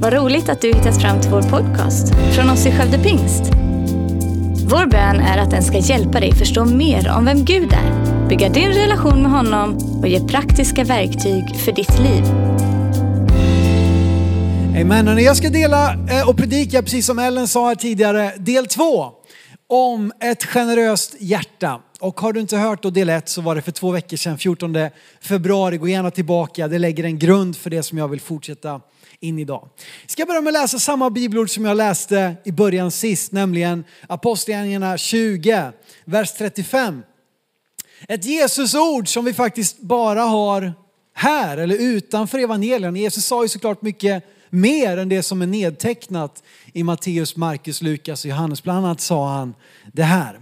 Vad roligt att du hittat fram till vår podcast från oss i Skövde Pingst. Vår bön är att den ska hjälpa dig förstå mer om vem Gud är, bygga din relation med honom och ge praktiska verktyg för ditt liv. Amen. Och jag ska dela eh, och predika, precis som Ellen sa här tidigare, del två om ett generöst hjärta. Och har du inte hört då del ett så var det för två veckor sedan, 14 februari. Gå gärna tillbaka, det lägger en grund för det som jag vill fortsätta in idag. Jag ska börja med att läsa samma bibelord som jag läste i början sist, nämligen Apostlagärningarna 20, vers 35. Ett Jesusord som vi faktiskt bara har här eller utanför evangelien. Jesus sa ju såklart mycket mer än det som är nedtecknat i Matteus, Markus, Lukas och Johannes. Bland annat sa han det här.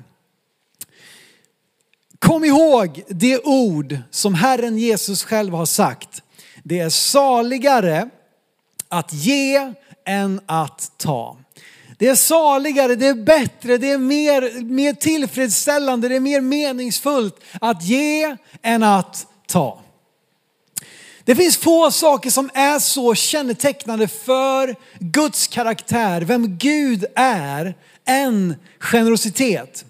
Kom ihåg det ord som Herren Jesus själv har sagt. Det är saligare att ge än att ta. Det är saligare, det är bättre, det är mer, mer tillfredsställande, det är mer meningsfullt att ge än att ta. Det finns få saker som är så kännetecknande för Guds karaktär, vem Gud är, än generositet.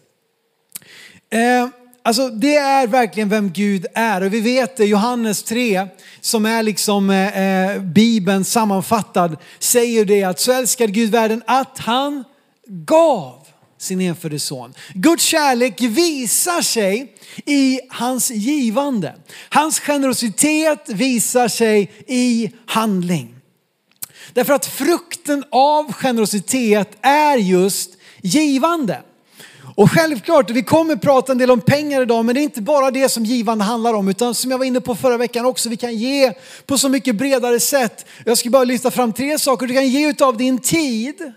Eh, Alltså det är verkligen vem Gud är och vi vet det, Johannes 3 som är liksom eh, eh, Bibeln sammanfattad säger det att så älskar Gud världen att han gav sin enfödde son. Guds kärlek visar sig i hans givande. Hans generositet visar sig i handling. Därför att frukten av generositet är just givande. Och självklart, vi kommer prata en del om pengar idag, men det är inte bara det som givande handlar om, utan som jag var inne på förra veckan också, vi kan ge på så mycket bredare sätt. Jag ska bara lyfta fram tre saker. Du kan ge utav din tid,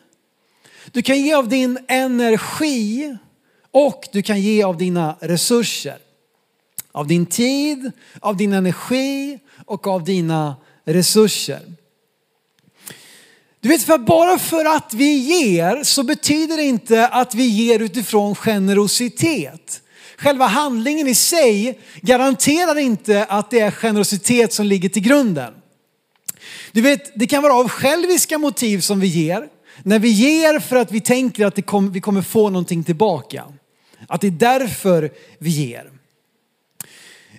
du kan ge av din energi och du kan ge av dina resurser. Av din tid, av din energi och av dina resurser. Du vet, för bara för att vi ger så betyder det inte att vi ger utifrån generositet. Själva handlingen i sig garanterar inte att det är generositet som ligger till grunden. Du vet, det kan vara av själviska motiv som vi ger. När vi ger för att vi tänker att kom, vi kommer få någonting tillbaka. Att det är därför vi ger.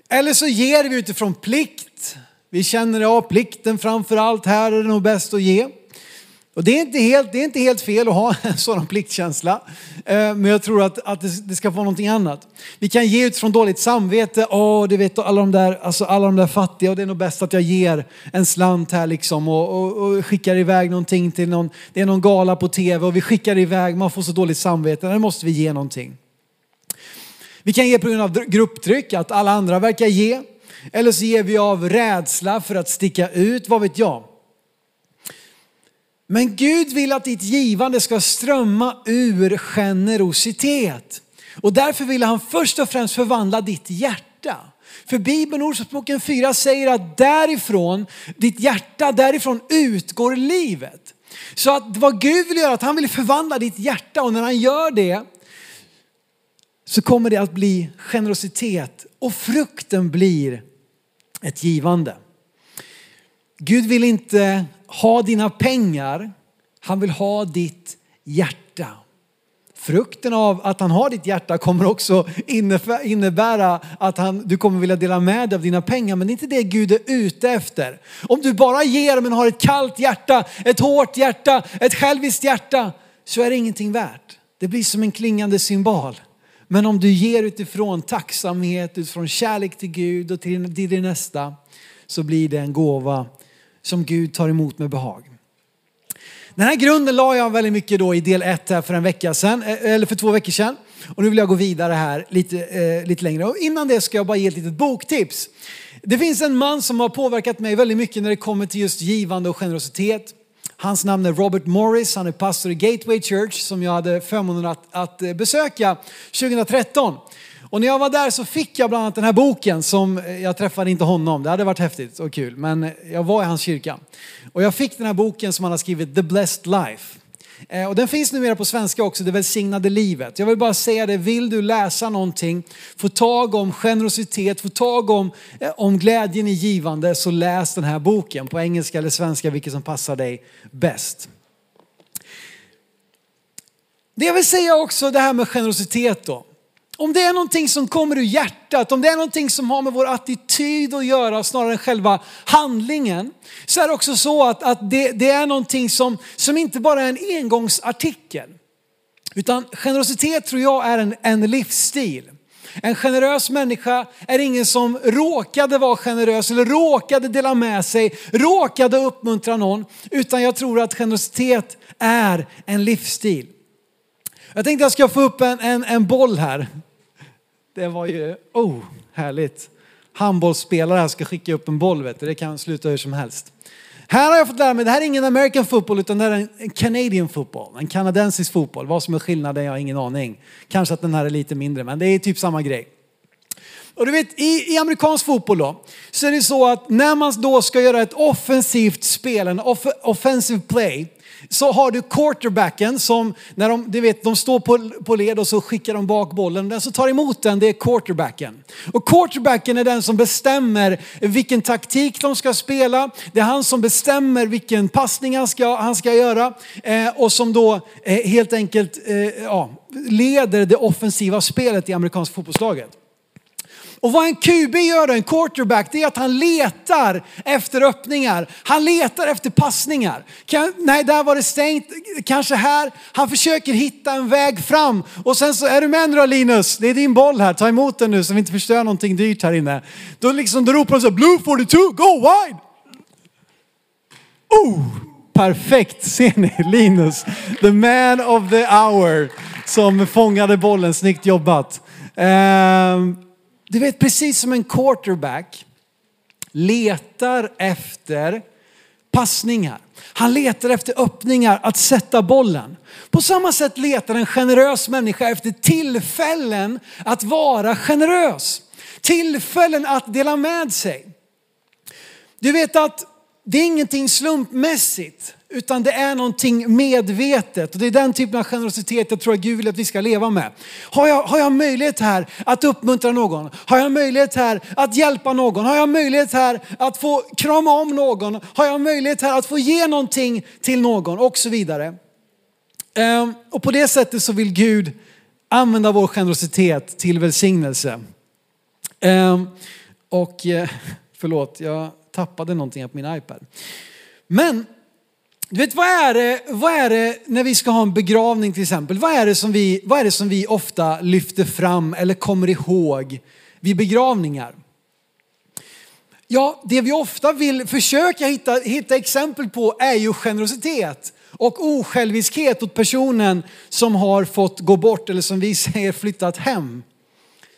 Eller så ger vi utifrån plikt. Vi känner, ja plikten framför allt, här är det nog bäst att ge. Och det är, inte helt, det är inte helt fel att ha en sådan pliktkänsla. Eh, men jag tror att, att det ska vara någonting annat. Vi kan ge utifrån dåligt samvete. Åh, du vet alla de där, alltså alla de där fattiga och det är nog bäst att jag ger en slant här liksom och, och, och skickar iväg någonting till någon. Det är någon gala på tv och vi skickar iväg, man får så dåligt samvete. Där måste vi ge någonting. Vi kan ge på grund av grupptryck, att alla andra verkar ge. Eller så ger vi av rädsla för att sticka ut, vad vet jag. Men Gud vill att ditt givande ska strömma ur generositet. Och därför vill han först och främst förvandla ditt hjärta. För Bibeln, Ordspråksboken 4 säger att därifrån, ditt hjärta, därifrån utgår livet. Så att vad Gud vill göra, att han vill förvandla ditt hjärta och när han gör det så kommer det att bli generositet och frukten blir ett givande. Gud vill inte ha dina pengar, han vill ha ditt hjärta. Frukten av att han har ditt hjärta kommer också innebära att han, du kommer vilja dela med dig av dina pengar. Men det är inte det Gud är ute efter. Om du bara ger men har ett kallt hjärta, ett hårt hjärta, ett själviskt hjärta så är det ingenting värt. Det blir som en klingande symbol. Men om du ger utifrån tacksamhet, utifrån kärlek till Gud och till din nästa så blir det en gåva som Gud tar emot med behag. Den här grunden la jag väldigt mycket då i del 1 här för en vecka sedan, eh, eller för två veckor sedan. Och nu vill jag gå vidare här lite, eh, lite längre. Och innan det ska jag bara ge ett litet boktips. Det finns en man som har påverkat mig väldigt mycket när det kommer till just givande och generositet. Hans namn är Robert Morris, han är pastor i Gateway Church som jag hade förmånen att, att eh, besöka 2013. Och när jag var där så fick jag bland annat den här boken som eh, jag träffade inte honom, det hade varit häftigt och kul, men eh, jag var i hans kyrka. Och jag fick den här boken som han har skrivit, The Blessed Life. Eh, och den finns numera på svenska också, Det välsignade livet. Jag vill bara säga det, vill du läsa någonting, få tag om generositet, få tag om, om glädjen i givande, så läs den här boken på engelska eller svenska, vilket som passar dig bäst. Det jag vill säga också, det här med generositet då. Om det är någonting som kommer ur hjärtat, om det är någonting som har med vår attityd att göra snarare än själva handlingen, så är det också så att, att det, det är någonting som, som inte bara är en engångsartikel. Utan generositet tror jag är en, en livsstil. En generös människa är ingen som råkade vara generös eller råkade dela med sig, råkade uppmuntra någon. Utan jag tror att generositet är en livsstil. Jag tänkte jag ska få upp en, en, en boll här. Det var ju, oh, härligt. Handbollsspelare här ska skicka upp en boll, vet du. det kan sluta hur som helst. Här har jag fått lära mig, det här är ingen American football utan det är en Canadian football, en kanadensisk fotboll. Vad som är skillnaden, jag har ingen aning. Kanske att den här är lite mindre, men det är typ samma grej. Och du vet, i, i amerikansk fotboll då, så är det så att när man då ska göra ett offensivt spel, en off, offensive play, så har du quarterbacken som, när de, du vet, de står på, på led och så skickar de bak bollen. Den som tar emot den, det är quarterbacken. Och quarterbacken är den som bestämmer vilken taktik de ska spela. Det är han som bestämmer vilken passning han ska, han ska göra. Eh, och som då eh, helt enkelt eh, ja, leder det offensiva spelet i amerikanska fotbollslaget. Och vad en QB gör då, en quarterback, det är att han letar efter öppningar. Han letar efter passningar. Kan, nej, där var det stängt, kanske här. Han försöker hitta en väg fram. Och sen så, är du med nu då Linus? Det är din boll här, ta emot den nu så vi inte förstör någonting dyrt här inne. Då liksom, då ropar de så blue 42, go wide! Oh, perfekt, ser ni Linus, the man of the hour som fångade bollen, snyggt jobbat. Um, du vet precis som en quarterback letar efter passningar. Han letar efter öppningar att sätta bollen. På samma sätt letar en generös människa efter tillfällen att vara generös. Tillfällen att dela med sig. Du vet att det är ingenting slumpmässigt. Utan det är någonting medvetet. Och det är den typen av generositet jag tror att Gud vill att vi ska leva med. Har jag, har jag möjlighet här att uppmuntra någon? Har jag möjlighet här att hjälpa någon? Har jag möjlighet här att få krama om någon? Har jag möjlighet här att få ge någonting till någon? Och så vidare. Ehm, och på det sättet så vill Gud använda vår generositet till välsignelse. Ehm, och eh, förlåt, jag tappade någonting på min iPad. Men du vet, vad är, det, vad är det när vi ska ha en begravning till exempel? Vad är, det som vi, vad är det som vi ofta lyfter fram eller kommer ihåg vid begravningar? Ja, det vi ofta vill försöka hitta, hitta exempel på är ju generositet och osjälviskhet åt personen som har fått gå bort eller som vi säger flyttat hem.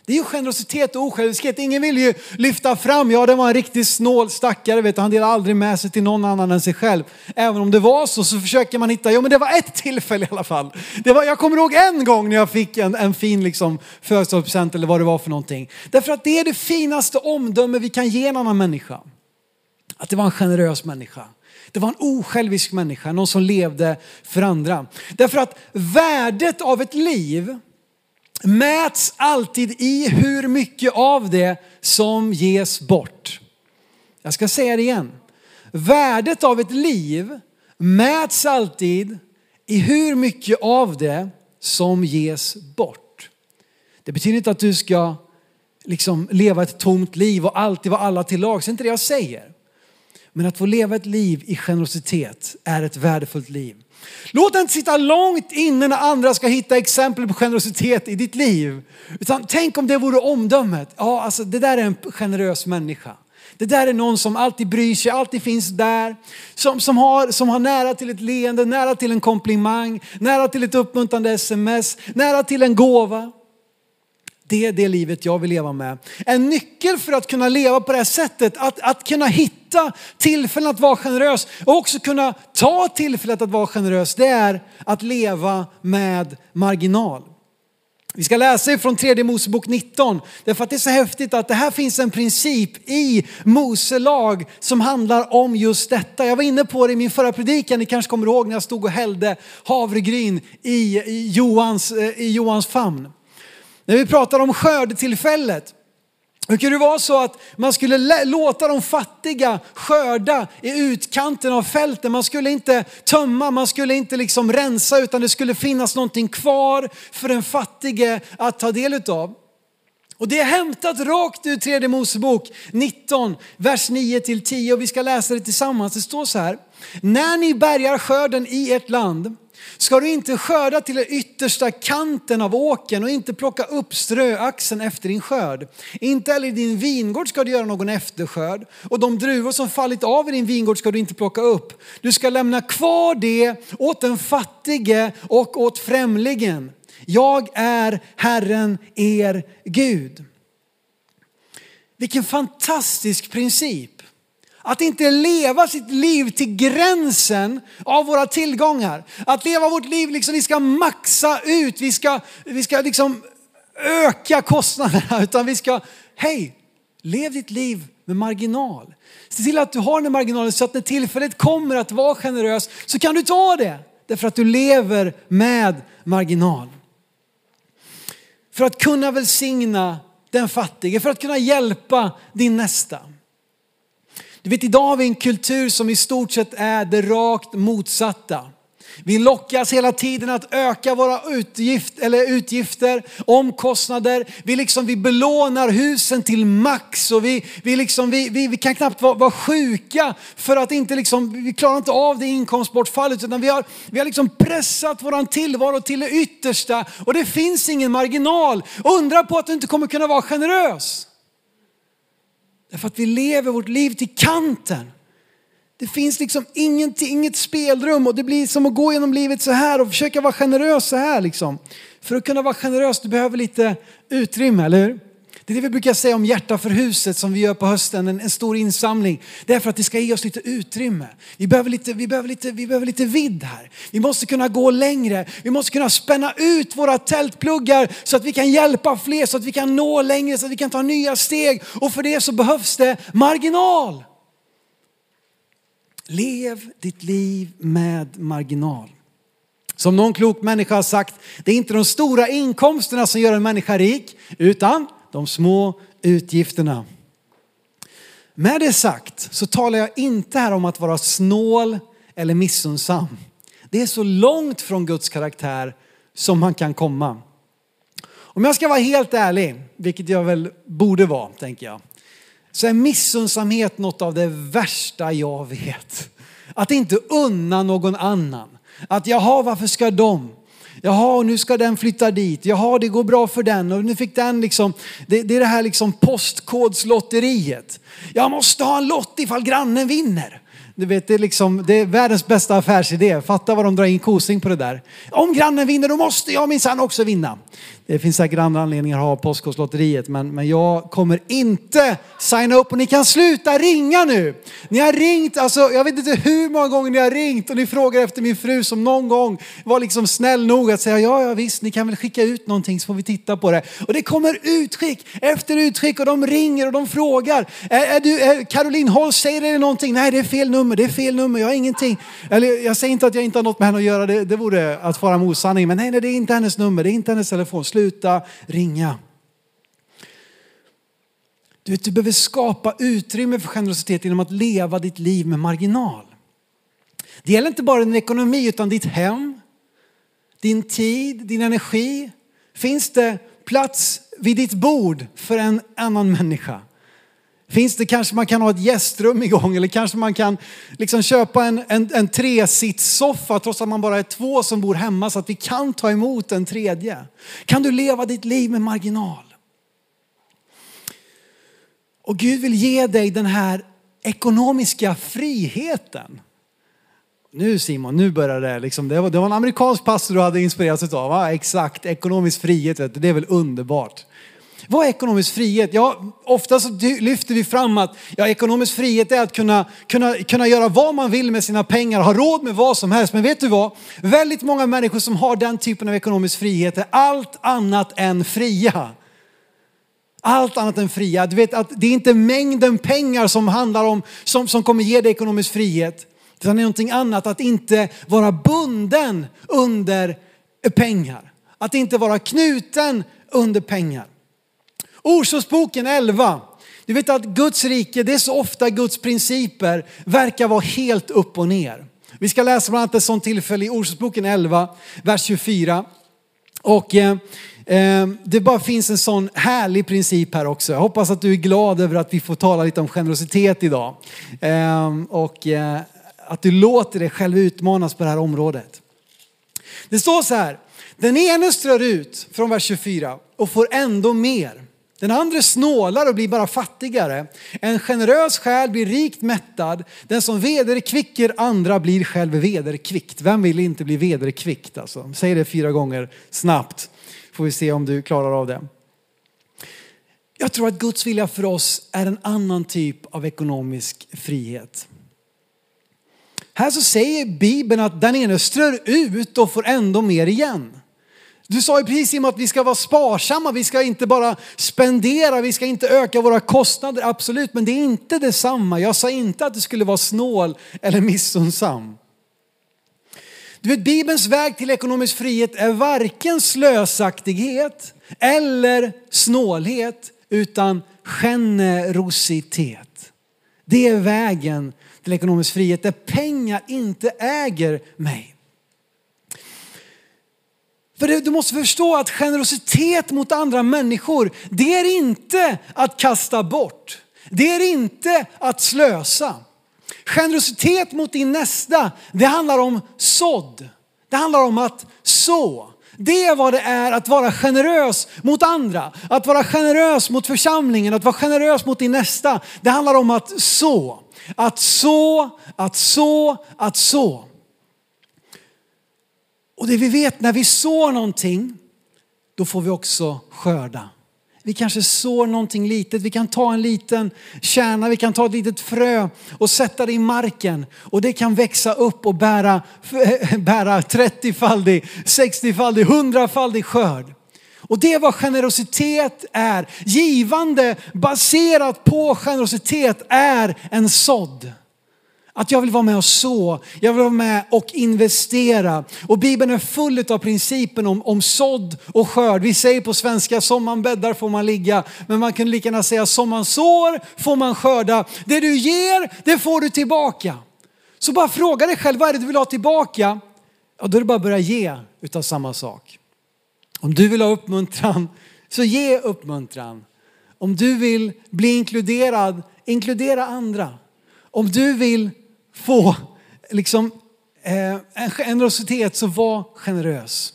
Det är ju generositet och osjälviskhet. Ingen vill ju lyfta fram, ja det var en riktigt snål stackare, vet du, han delade aldrig med sig till någon annan än sig själv. Även om det var så, så försöker man hitta, ja men det var ett tillfälle i alla fall. Det var, jag kommer ihåg en gång när jag fick en, en fin liksom, födelsedagspresent eller vad det var för någonting. Därför att det är det finaste omdöme vi kan ge en annan människa. Att det var en generös människa. Det var en osjälvisk människa, någon som levde för andra. Därför att värdet av ett liv mäts alltid i hur mycket av det som ges bort. Jag ska säga det igen. Värdet av ett liv mäts alltid i hur mycket av det som ges bort. Det betyder inte att du ska liksom leva ett tomt liv och alltid vara alla till lag. Det är inte det jag säger. Men att få leva ett liv i generositet är ett värdefullt liv. Låt det inte sitta långt inne när andra ska hitta exempel på generositet i ditt liv. Utan tänk om det vore omdömet. Ja, alltså det där är en generös människa. Det där är någon som alltid bryr sig, alltid finns där. Som, som, har, som har nära till ett leende, nära till en komplimang, nära till ett uppmuntrande sms, nära till en gåva. Det är det livet jag vill leva med. En nyckel för att kunna leva på det här sättet, att, att kunna hitta tillfällen att vara generös och också kunna ta tillfället att vara generös, det är att leva med marginal. Vi ska läsa ifrån tredje Mosebok 19, därför att det är så häftigt att det här finns en princip i Mose lag som handlar om just detta. Jag var inne på det i min förra predikan, ni kanske kommer ihåg när jag stod och hällde havregryn i, i, Johans, eh, i Johans famn. När vi pratar om skördetillfället hur kan det vara så att man skulle låta de fattiga skörda i utkanten av fälten? Man skulle inte tömma, man skulle inte liksom rensa utan det skulle finnas någonting kvar för den fattige att ta del utav. Och det är hämtat rakt ur tredje Mosebok 19, vers 9 till 10 och vi ska läsa det tillsammans. Det står så här. När ni bärgar skörden i ert land ska du inte skörda till den yttersta kanten av åken och inte plocka upp ströaxeln efter din skörd. Inte heller i din vingård ska du göra någon efterskörd och de druvor som fallit av i din vingård ska du inte plocka upp. Du ska lämna kvar det åt den fattige och åt främlingen. Jag är Herren er Gud. Vilken fantastisk princip. Att inte leva sitt liv till gränsen av våra tillgångar. Att leva vårt liv liksom, vi ska maxa ut, vi ska, vi ska liksom öka kostnaderna. Utan vi ska, hej, lev ditt liv med marginal. Se till att du har den marginalen så att när tillfället kommer att vara generös så kan du ta det. Därför att du lever med marginal. För att kunna välsigna den fattige, för att kunna hjälpa din nästa. Du vet idag har vi en kultur som i stort sett är det rakt motsatta. Vi lockas hela tiden att öka våra utgift, eller utgifter, omkostnader. Vi, liksom, vi belånar husen till max och vi, vi, liksom, vi, vi, vi kan knappt vara, vara sjuka för att inte liksom, vi klarar inte av det inkomstbortfallet utan vi har, vi har liksom pressat vår tillvaro till det yttersta och det finns ingen marginal. Undra på att du inte kommer kunna vara generös. Därför att vi lever vårt liv till kanten. Det finns liksom inget, inget spelrum och det blir som att gå genom livet så här och försöka vara generös så här liksom. För att kunna vara generös, du behöver lite utrymme, eller hur? Det är det vi brukar säga om Hjärta för huset som vi gör på hösten, en, en stor insamling. Det är för att det ska ge oss lite utrymme. Vi behöver lite, vi, behöver lite, vi behöver lite vidd här. Vi måste kunna gå längre. Vi måste kunna spänna ut våra tältpluggar så att vi kan hjälpa fler, så att vi kan nå längre, så att vi kan ta nya steg. Och för det så behövs det marginal. Lev ditt liv med marginal. Som någon klok människa har sagt, det är inte de stora inkomsterna som gör en människa rik, utan de små utgifterna. Med det sagt så talar jag inte här om att vara snål eller missunnsam. Det är så långt från Guds karaktär som man kan komma. Om jag ska vara helt ärlig, vilket jag väl borde vara, tänker jag, så är missundsamhet något av det värsta jag vet. Att inte unna någon annan. Att jaha, varför ska de? Jaha, nu ska den flytta dit. Jaha, det går bra för den. Och nu fick den liksom, det, det är det här liksom postkodslotteriet. Jag måste ha en lott ifall grannen vinner. Du vet, det är, liksom, det är världens bästa affärsidé. Fatta vad de drar in kosing på det där. Om grannen vinner då måste jag minsann också vinna. Det finns säkert andra anledningar att ha Postkodlotteriet men, men jag kommer inte signa upp och ni kan sluta ringa nu. Ni har ringt, alltså jag vet inte hur många gånger ni har ringt och ni frågar efter min fru som någon gång var liksom snäll nog att säga ja, ja visst, ni kan väl skicka ut någonting så får vi titta på det. Och det kommer utskick efter utskick och de ringer och de frågar. Är, är du, är Caroline Holst, säger det någonting? Nej, det är fel nummer nummer, det är fel nummer, jag har ingenting. Eller jag säger inte att jag inte har något med henne att göra, det, det vore att fara med osanning. Men nej, nej, det är inte hennes nummer, det är inte hennes telefon sluta ringa. Du, vet, du behöver skapa utrymme för generositet genom att leva ditt liv med marginal. Det gäller inte bara din ekonomi utan ditt hem, din tid, din energi. Finns det plats vid ditt bord för en annan människa? Finns det kanske man kan ha ett gästrum igång eller kanske man kan liksom köpa en, en, en tresitssoffa trots att man bara är två som bor hemma så att vi kan ta emot en tredje. Kan du leva ditt liv med marginal? Och Gud vill ge dig den här ekonomiska friheten. Nu Simon, nu börjar det liksom. Det var, det var en amerikansk pastor du hade inspirerats av. Va? Exakt, ekonomisk frihet, det är väl underbart. Vad är ekonomisk frihet? Ja, ofta så lyfter vi fram att ja, ekonomisk frihet är att kunna, kunna, kunna göra vad man vill med sina pengar, ha råd med vad som helst. Men vet du vad? Väldigt många människor som har den typen av ekonomisk frihet är allt annat än fria. Allt annat än fria. Du vet att det är inte mängden pengar som handlar om, som, som kommer ge dig ekonomisk frihet. Utan det är någonting annat, att inte vara bunden under pengar. Att inte vara knuten under pengar. Ordsordsboken 11. Du vet att Guds rike, det är så ofta Guds principer verkar vara helt upp och ner. Vi ska läsa bland annat ett sånt tillfälle i Ordspråksboken 11, vers 24. Och eh, eh, det bara finns en sån härlig princip här också. Jag hoppas att du är glad över att vi får tala lite om generositet idag. Eh, och eh, att du låter dig själv utmanas på det här området. Det står så här, den ene strör ut från vers 24 och får ändå mer. Den andra snålar och blir bara fattigare. En generös själ blir rikt mättad. Den som vederkvicker andra blir själv vederkvickt. Vem vill inte bli vederkvickt alltså? Säg det fyra gånger snabbt. Får vi se om du klarar av det. Jag tror att Guds vilja för oss är en annan typ av ekonomisk frihet. Här så säger Bibeln att den ene strör ut och får ändå mer igen. Du sa ju precis att vi ska vara sparsamma, vi ska inte bara spendera, vi ska inte öka våra kostnader, absolut, men det är inte detsamma. Jag sa inte att du skulle vara snål eller missunnsam. Du vet, Bibelns väg till ekonomisk frihet är varken slösaktighet eller snålhet, utan generositet. Det är vägen till ekonomisk frihet, där pengar inte äger mig. För du måste förstå att generositet mot andra människor, det är inte att kasta bort. Det är inte att slösa. Generositet mot din nästa, det handlar om sådd. Det handlar om att så. Det är vad det är att vara generös mot andra. Att vara generös mot församlingen, att vara generös mot din nästa. Det handlar om att så. Att så, att så, att så. Och det vi vet, när vi sår någonting, då får vi också skörda. Vi kanske sår någonting litet, vi kan ta en liten kärna, vi kan ta ett litet frö och sätta det i marken. Och det kan växa upp och bära, bära 30-faldig, 60-faldig, 100-faldig skörd. Och det är vad generositet är. Givande baserat på generositet är en sådd. Att jag vill vara med och så, jag vill vara med och investera. Och Bibeln är full av principen om, om sådd och skörd. Vi säger på svenska, som man bäddar får man ligga. Men man kan lika gärna säga, som man sår får man skörda. Det du ger, det får du tillbaka. Så bara fråga dig själv, vad är det du vill ha tillbaka? Ja, då är det bara att börja ge utav samma sak. Om du vill ha uppmuntran, så ge uppmuntran. Om du vill bli inkluderad, inkludera andra. Om du vill få liksom, eh, en generositet så var generös.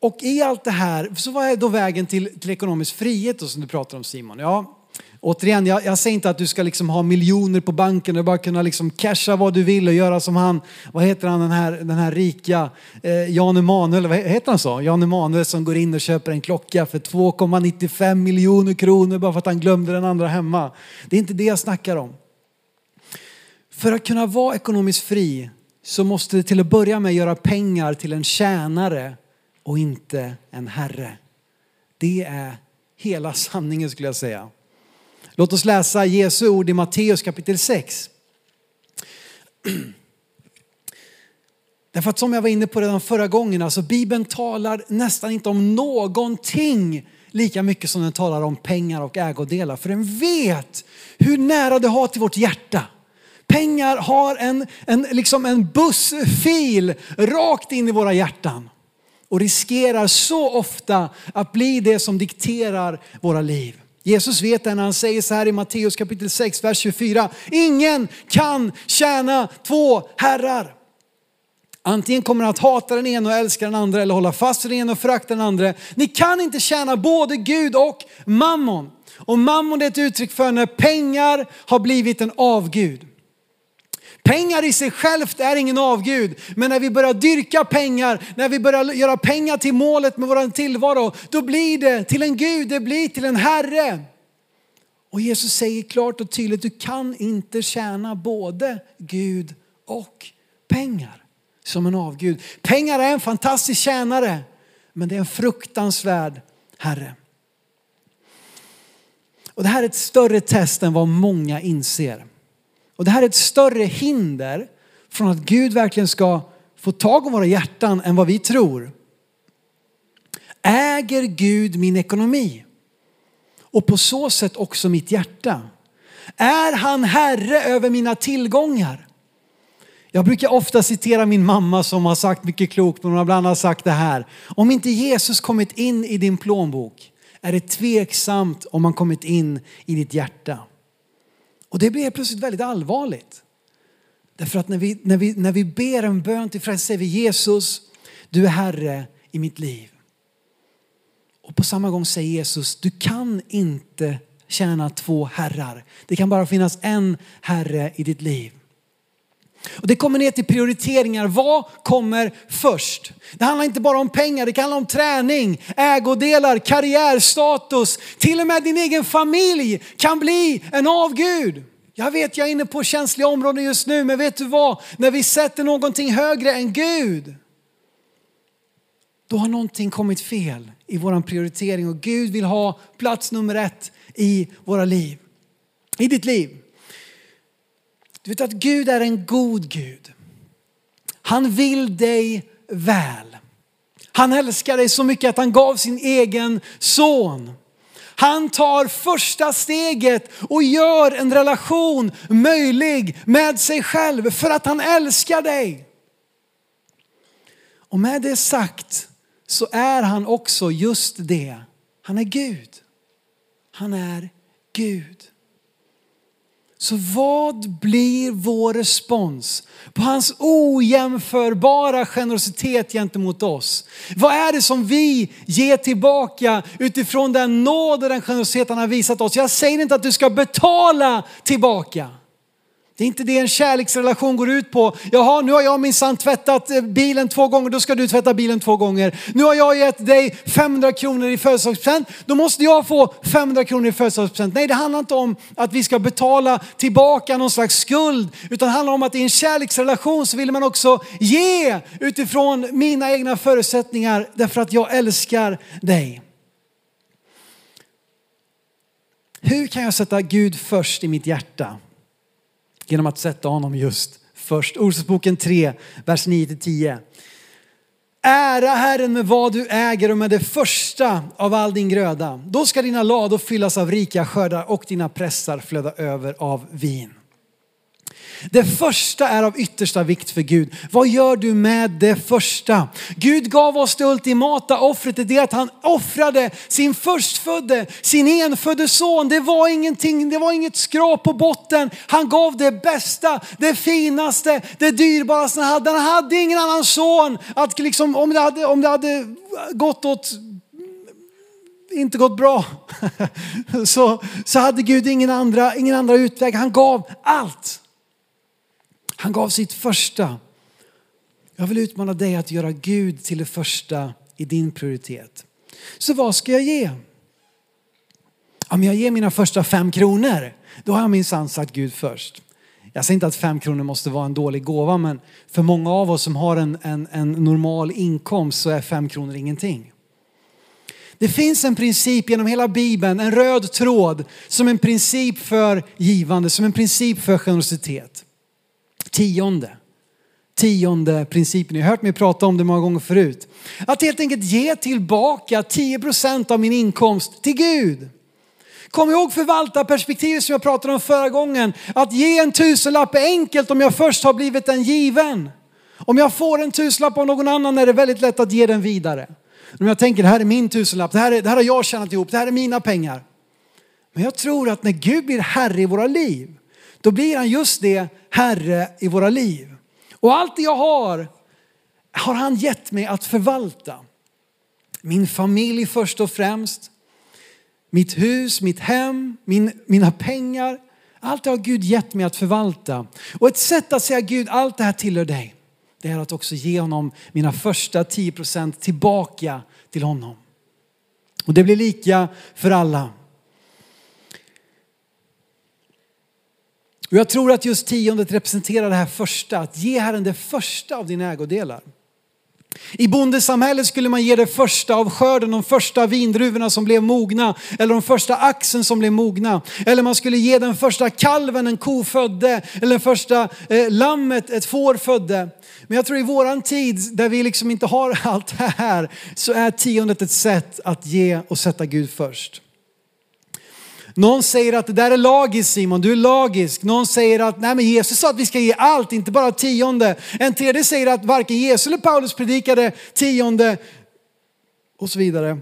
Och i allt det här, så vad är då vägen till, till ekonomisk frihet då, som du pratar om Simon? Ja, återigen, jag, jag, säger inte att du ska liksom ha miljoner på banken och bara kunna liksom casha vad du vill och göra som han, vad heter han den här, den här rika eh, Jan Emanuel, vad heter han så? Jan Emanuel som går in och köper en klocka för 2,95 miljoner kronor bara för att han glömde den andra hemma. Det är inte det jag snackar om. För att kunna vara ekonomiskt fri så måste du till att börja med göra pengar till en tjänare och inte en herre. Det är hela sanningen skulle jag säga. Låt oss läsa Jesu ord i Matteus kapitel 6. Därför att som jag var inne på redan förra gången, alltså Bibeln talar nästan inte om någonting lika mycket som den talar om pengar och ägodelar. För den vet hur nära det har till vårt hjärta. Pengar har en, en, liksom en bussfil rakt in i våra hjärtan och riskerar så ofta att bli det som dikterar våra liv. Jesus vet det när han säger så här i Matteus kapitel 6, vers 24. Ingen kan tjäna två herrar. Antingen kommer han att hata den ena och älska den andra eller hålla fast vid den ena och förakta den andra. Ni kan inte tjäna både Gud och mammon. Och mammon är ett uttryck för när pengar har blivit en avgud. Pengar i sig självt är ingen avgud, men när vi börjar dyrka pengar, när vi börjar göra pengar till målet med vår tillvaro, då blir det till en Gud, det blir till en Herre. Och Jesus säger klart och tydligt, du kan inte tjäna både Gud och pengar som en avgud. Pengar är en fantastisk tjänare, men det är en fruktansvärd Herre. Och det här är ett större test än vad många inser. Och det här är ett större hinder från att Gud verkligen ska få tag om våra hjärtan än vad vi tror. Äger Gud min ekonomi? Och på så sätt också mitt hjärta? Är han herre över mina tillgångar? Jag brukar ofta citera min mamma som har sagt mycket klokt, men hon har bland annat sagt det här. Om inte Jesus kommit in i din plånbok är det tveksamt om han kommit in i ditt hjärta. Och det blir plötsligt väldigt allvarligt. Därför att när vi, när vi, när vi ber en bön till frälsning säger vi Jesus, du är Herre i mitt liv. Och på samma gång säger Jesus, du kan inte tjäna två herrar. Det kan bara finnas en Herre i ditt liv. Och det kommer ner till prioriteringar. Vad kommer först? Det handlar inte bara om pengar, det kan handla om träning, ägodelar, karriär, status. Till och med din egen familj kan bli en avgud. Jag vet jag är inne på känsliga områden just nu, men vet du vad? När vi sätter någonting högre än Gud, då har någonting kommit fel i vår prioritering och Gud vill ha plats nummer ett i våra liv. I ditt liv. Du vet att Gud är en god Gud. Han vill dig väl. Han älskar dig så mycket att han gav sin egen son. Han tar första steget och gör en relation möjlig med sig själv för att han älskar dig. Och med det sagt så är han också just det. Han är Gud. Han är Gud. Så vad blir vår respons på hans ojämförbara generositet gentemot oss? Vad är det som vi ger tillbaka utifrån den nåd och den generositet han har visat oss? Jag säger inte att du ska betala tillbaka. Det är inte det en kärleksrelation går ut på. Jaha, nu har jag minsann tvättat eh, bilen två gånger, då ska du tvätta bilen två gånger. Nu har jag gett dig 500 kronor i födelsedagspresent, då måste jag få 500 kronor i födelsedagspresent. Nej, det handlar inte om att vi ska betala tillbaka någon slags skuld, utan det handlar om att i en kärleksrelation så vill man också ge utifrån mina egna förutsättningar därför att jag älskar dig. Hur kan jag sätta Gud först i mitt hjärta? Genom att sätta honom just först. Ordspråksboken 3, vers 9-10. Ära Herren med vad du äger och med det första av all din gröda. Då ska dina lador fyllas av rika skördar och dina pressar flöda över av vin. Det första är av yttersta vikt för Gud. Vad gör du med det första? Gud gav oss det ultimata offret, det är att han offrade sin förstfödde, sin enfödde son. Det var ingenting, det var inget skrap på botten. Han gav det bästa, det finaste, det dyrbaraste han hade. Han hade ingen annan son att liksom, om det hade, om det hade gått åt inte gått bra så, så hade Gud ingen andra, ingen andra utväg. Han gav allt. Han gav sitt första. Jag vill utmana dig att göra Gud till det första i din prioritet. Så vad ska jag ge? Om jag ger mina första fem kronor, då har jag minsann sagt Gud först. Jag säger inte att fem kronor måste vara en dålig gåva, men för många av oss som har en, en, en normal inkomst så är fem kronor ingenting. Det finns en princip genom hela Bibeln, en röd tråd som en princip för givande, som en princip för generositet. Tionde. Tionde principen. Ni har hört mig prata om det många gånger förut. Att helt enkelt ge tillbaka 10% av min inkomst till Gud. Kom ihåg förvaltarperspektivet som jag pratade om förra gången. Att ge en tusenlapp är enkelt om jag först har blivit en given. Om jag får en tusenlapp av någon annan är det väldigt lätt att ge den vidare. Om jag tänker det här är min tusenlapp, det här, är, det här har jag tjänat ihop, det här är mina pengar. Men jag tror att när Gud blir herre i våra liv då blir han just det Herre i våra liv. Och allt det jag har, har han gett mig att förvalta. Min familj först och främst, mitt hus, mitt hem, min, mina pengar. Allt det har Gud gett mig att förvalta. Och ett sätt att säga Gud, allt det här tillhör dig. Det är att också ge honom mina första 10 procent tillbaka till honom. Och det blir lika för alla. Och jag tror att just tiondet representerar det här första, att ge Herren det första av dina ägodelar. I bondesamhället skulle man ge det första av skörden, de första vindruvorna som blev mogna, eller de första axen som blev mogna. Eller man skulle ge den första kalven en ko födde, eller den första eh, lammet ett får födde. Men jag tror i våran tid där vi liksom inte har allt det här så är tiondet ett sätt att ge och sätta Gud först. Någon säger att det där är lagiskt Simon, du är lagisk. Någon säger att nej men Jesus sa att vi ska ge allt, inte bara tionde. En tredje säger att varken Jesus eller Paulus predikade tionde och så vidare.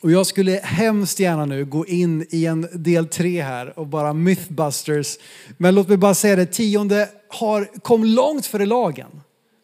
Och jag skulle hemskt gärna nu gå in i en del tre här och bara mythbusters. Men låt mig bara säga det, tionde har, kom långt före lagen.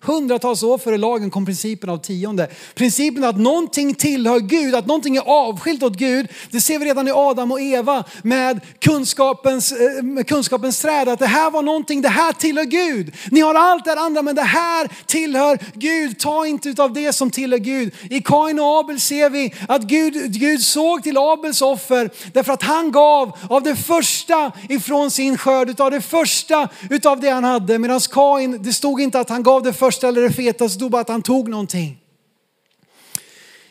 Hundratals år före lagen kom principen av tionde. Principen att någonting tillhör Gud, att någonting är avskilt åt Gud. Det ser vi redan i Adam och Eva med kunskapens, med kunskapens träd. Att det här var någonting, det här tillhör Gud. Ni har allt det andra men det här tillhör Gud. Ta inte utav det som tillhör Gud. I Kain och Abel ser vi att Gud, Gud såg till Abels offer därför att han gav av det första ifrån sin skörd, utav det första utav det han hade. Medan Kain, det stod inte att han gav det första första eller det fetaste, stod bara att han tog någonting.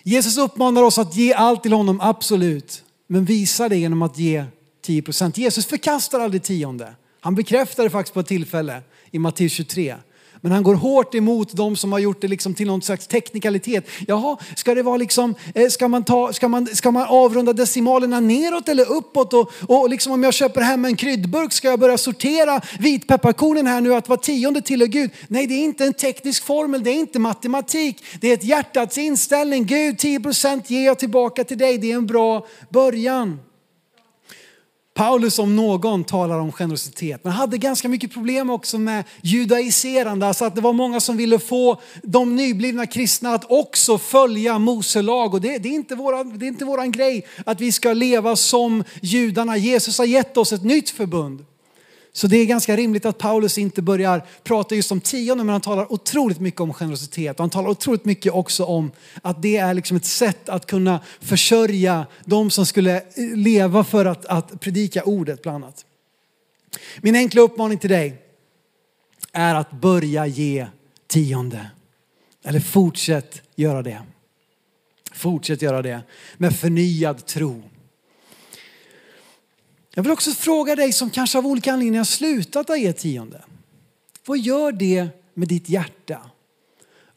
Jesus uppmanar oss att ge allt till honom, absolut. Men visa det genom att ge 10 procent. Jesus förkastar aldrig tionde. Han bekräftar det faktiskt på ett tillfälle i Matteus 23. Men han går hårt emot de som har gjort det liksom till någon slags teknikalitet. Jaha, ska det vara liksom, eh, ska man, ta, ska man, ska man avrunda decimalerna neråt eller uppåt? Och, och liksom om jag köper hem en kryddburk, ska jag börja sortera vitpepparkornen här nu att var tionde tillhör Gud? Nej, det är inte en teknisk formel, det är inte matematik. Det är ett hjärtats inställning. Gud, 10 procent ger jag tillbaka till dig. Det är en bra början. Paulus om någon talar om generositet, men hade ganska mycket problem också med judaiserande, alltså att det var många som ville få de nyblivna kristna att också följa Mose lag. Och det, det, är inte våra, det är inte våran grej att vi ska leva som judarna. Jesus har gett oss ett nytt förbund. Så det är ganska rimligt att Paulus inte börjar prata just om tionde men han talar otroligt mycket om generositet. Och han talar otroligt mycket också om att det är liksom ett sätt att kunna försörja de som skulle leva för att, att predika ordet bland annat. Min enkla uppmaning till dig är att börja ge tionde. Eller fortsätt göra det. Fortsätt göra det med förnyad tro. Jag vill också fråga dig som kanske av olika anledningar har slutat att ge tionde. Vad gör det med ditt hjärta?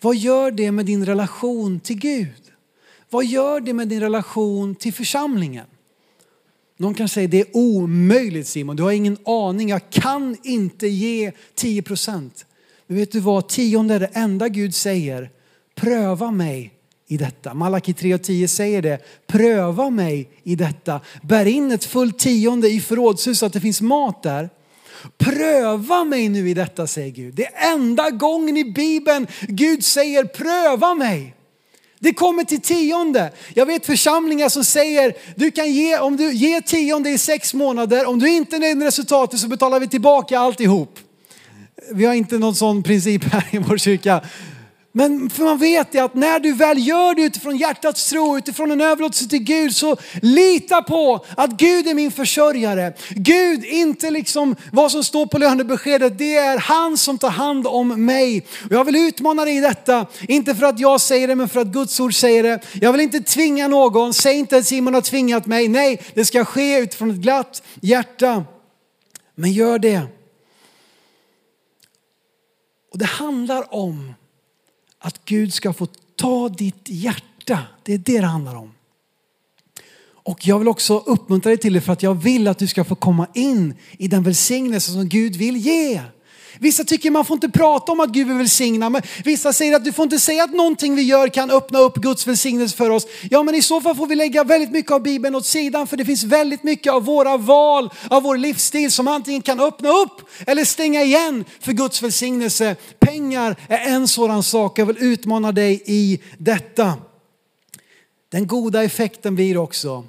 Vad gör det med din relation till Gud? Vad gör det med din relation till församlingen? Någon kan säga det är omöjligt Simon, du har ingen aning, jag kan inte ge 10 procent. Men vet du vad, tionde är det enda Gud säger, pröva mig i detta. Malaki 3.10 säger det. Pröva mig i detta. Bär in ett fullt tionde i förrådshuset så att det finns mat där. Pröva mig nu i detta säger Gud. Det är enda gången i Bibeln Gud säger pröva mig. Det kommer till tionde. Jag vet församlingar som säger du kan ge, om du ger tionde i sex månader, om du inte är nöjd med resultatet så betalar vi tillbaka alltihop. Vi har inte någon sån princip här i vår kyrka. Men för man vet att när du väl gör det utifrån hjärtats tro, utifrån en överlåtelse till Gud, så lita på att Gud är min försörjare. Gud, inte liksom vad som står på lönebeskedet, det är han som tar hand om mig. Och jag vill utmana dig i detta, inte för att jag säger det, men för att Guds ord säger det. Jag vill inte tvinga någon, säg inte att Simon har tvingat mig. Nej, det ska ske utifrån ett glatt hjärta. Men gör det. Och det handlar om att Gud ska få ta ditt hjärta. Det är det det handlar om. Och jag vill också uppmuntra dig till det för att jag vill att du ska få komma in i den välsignelse som Gud vill ge. Vissa tycker man får inte prata om att Gud vill välsigna, men vissa säger att du får inte säga att någonting vi gör kan öppna upp Guds välsignelse för oss. Ja, men i så fall får vi lägga väldigt mycket av Bibeln åt sidan, för det finns väldigt mycket av våra val, av vår livsstil som antingen kan öppna upp eller stänga igen för Guds välsignelse. Pengar är en sådan sak. Jag vill utmana dig i detta. Den goda effekten blir också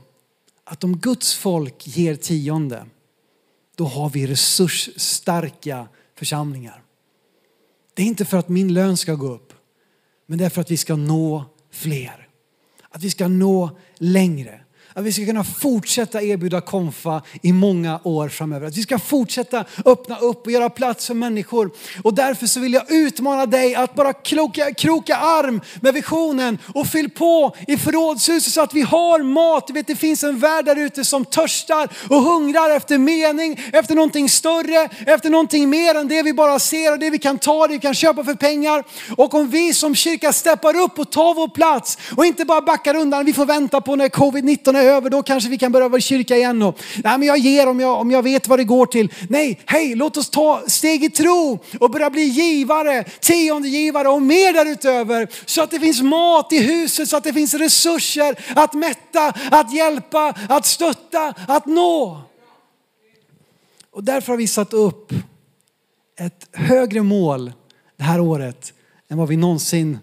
att om Guds folk ger tionde, då har vi resursstarka församlingar. Det är inte för att min lön ska gå upp, men det är för att vi ska nå fler. Att vi ska nå längre. Att vi ska kunna fortsätta erbjuda konfa i många år framöver. Att vi ska fortsätta öppna upp och göra plats för människor. Och därför så vill jag utmana dig att bara kroka, kroka arm med visionen och fyll på i förrådshuset så att vi har mat. Du vet det finns en värld där ute som törstar och hungrar efter mening, efter någonting större, efter någonting mer än det vi bara ser och det vi kan ta, det vi kan köpa för pengar. Och om vi som kyrka steppar upp och tar vår plats och inte bara backar undan, vi får vänta på när covid-19 är över, då kanske vi kan börja vara i kyrka igen. Och, nej, men jag ger om jag, om jag vet vad det går till. Nej, hej, låt oss ta steg i tro och börja bli givare, tiondegivare och mer därutöver. Så att det finns mat i huset, så att det finns resurser att mätta, att hjälpa, att stötta, att nå. Och därför har vi satt upp ett högre mål det här året än vad vi någonsin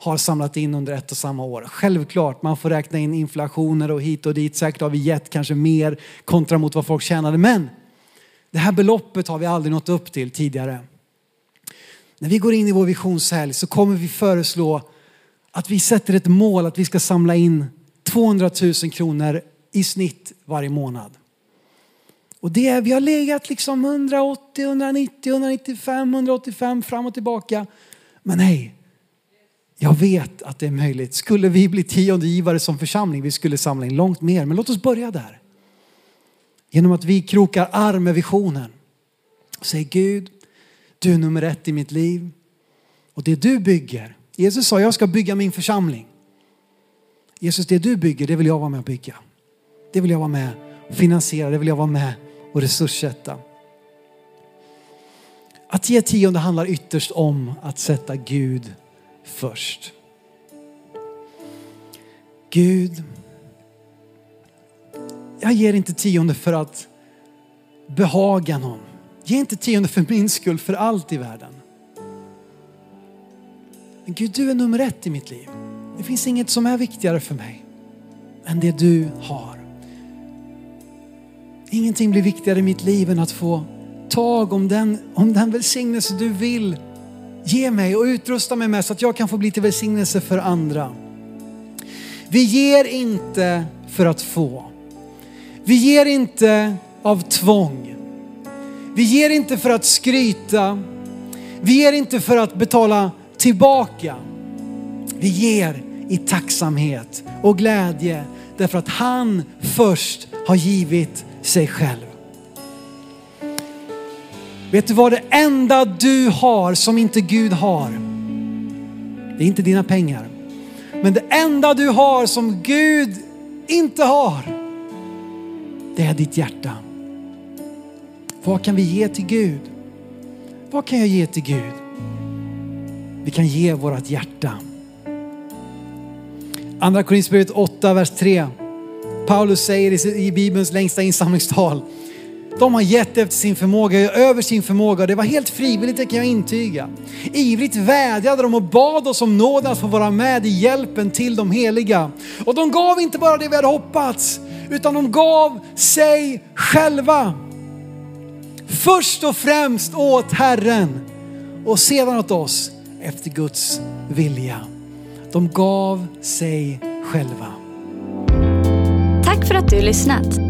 har samlat in under ett och samma år. Självklart, man får räkna in inflationer och hit och dit. Säkert har vi gett kanske mer kontra mot vad folk tjänade. Men det här beloppet har vi aldrig nått upp till tidigare. När vi går in i vår visionshelg så kommer vi föreslå att vi sätter ett mål att vi ska samla in 200 000 kronor i snitt varje månad. Och det, vi har legat liksom 180, 190, 195, 185 fram och tillbaka. Men nej, jag vet att det är möjligt. Skulle vi bli tiondegivare som församling, vi skulle samla in långt mer. Men låt oss börja där. Genom att vi krokar arm med visionen. Säg Gud, du är nummer ett i mitt liv. Och det du bygger, Jesus sa jag ska bygga min församling. Jesus, det du bygger, det vill jag vara med och bygga. Det vill jag vara med och finansiera, det vill jag vara med och resurssätta. Att ge tionde handlar ytterst om att sätta Gud först. Gud, jag ger inte tionde för att behaga någon. Ge inte tionde för min skull, för allt i världen. Men Gud, du är nummer ett i mitt liv. Det finns inget som är viktigare för mig än det du har. Ingenting blir viktigare i mitt liv än att få tag om den, om den välsignelse du vill ge mig och utrusta mig med så att jag kan få bli till välsignelse för andra. Vi ger inte för att få. Vi ger inte av tvång. Vi ger inte för att skryta. Vi ger inte för att betala tillbaka. Vi ger i tacksamhet och glädje därför att han först har givit sig själv. Vet du vad det enda du har som inte Gud har? Det är inte dina pengar. Men det enda du har som Gud inte har, det är ditt hjärta. Vad kan vi ge till Gud? Vad kan jag ge till Gud? Vi kan ge vårt hjärta. Andra Korinthierbrevet 8, vers 3. Paulus säger i Bibelns längsta insamlingstal de har gett efter sin förmåga, över sin förmåga. Det var helt frivilligt, det kan jag intyga. Ivrigt vädjade de och bad oss om nåden att få vara med i hjälpen till de heliga. Och de gav inte bara det vi hade hoppats, utan de gav sig själva. Först och främst åt Herren och sedan åt oss efter Guds vilja. De gav sig själva. Tack för att du lyssnat.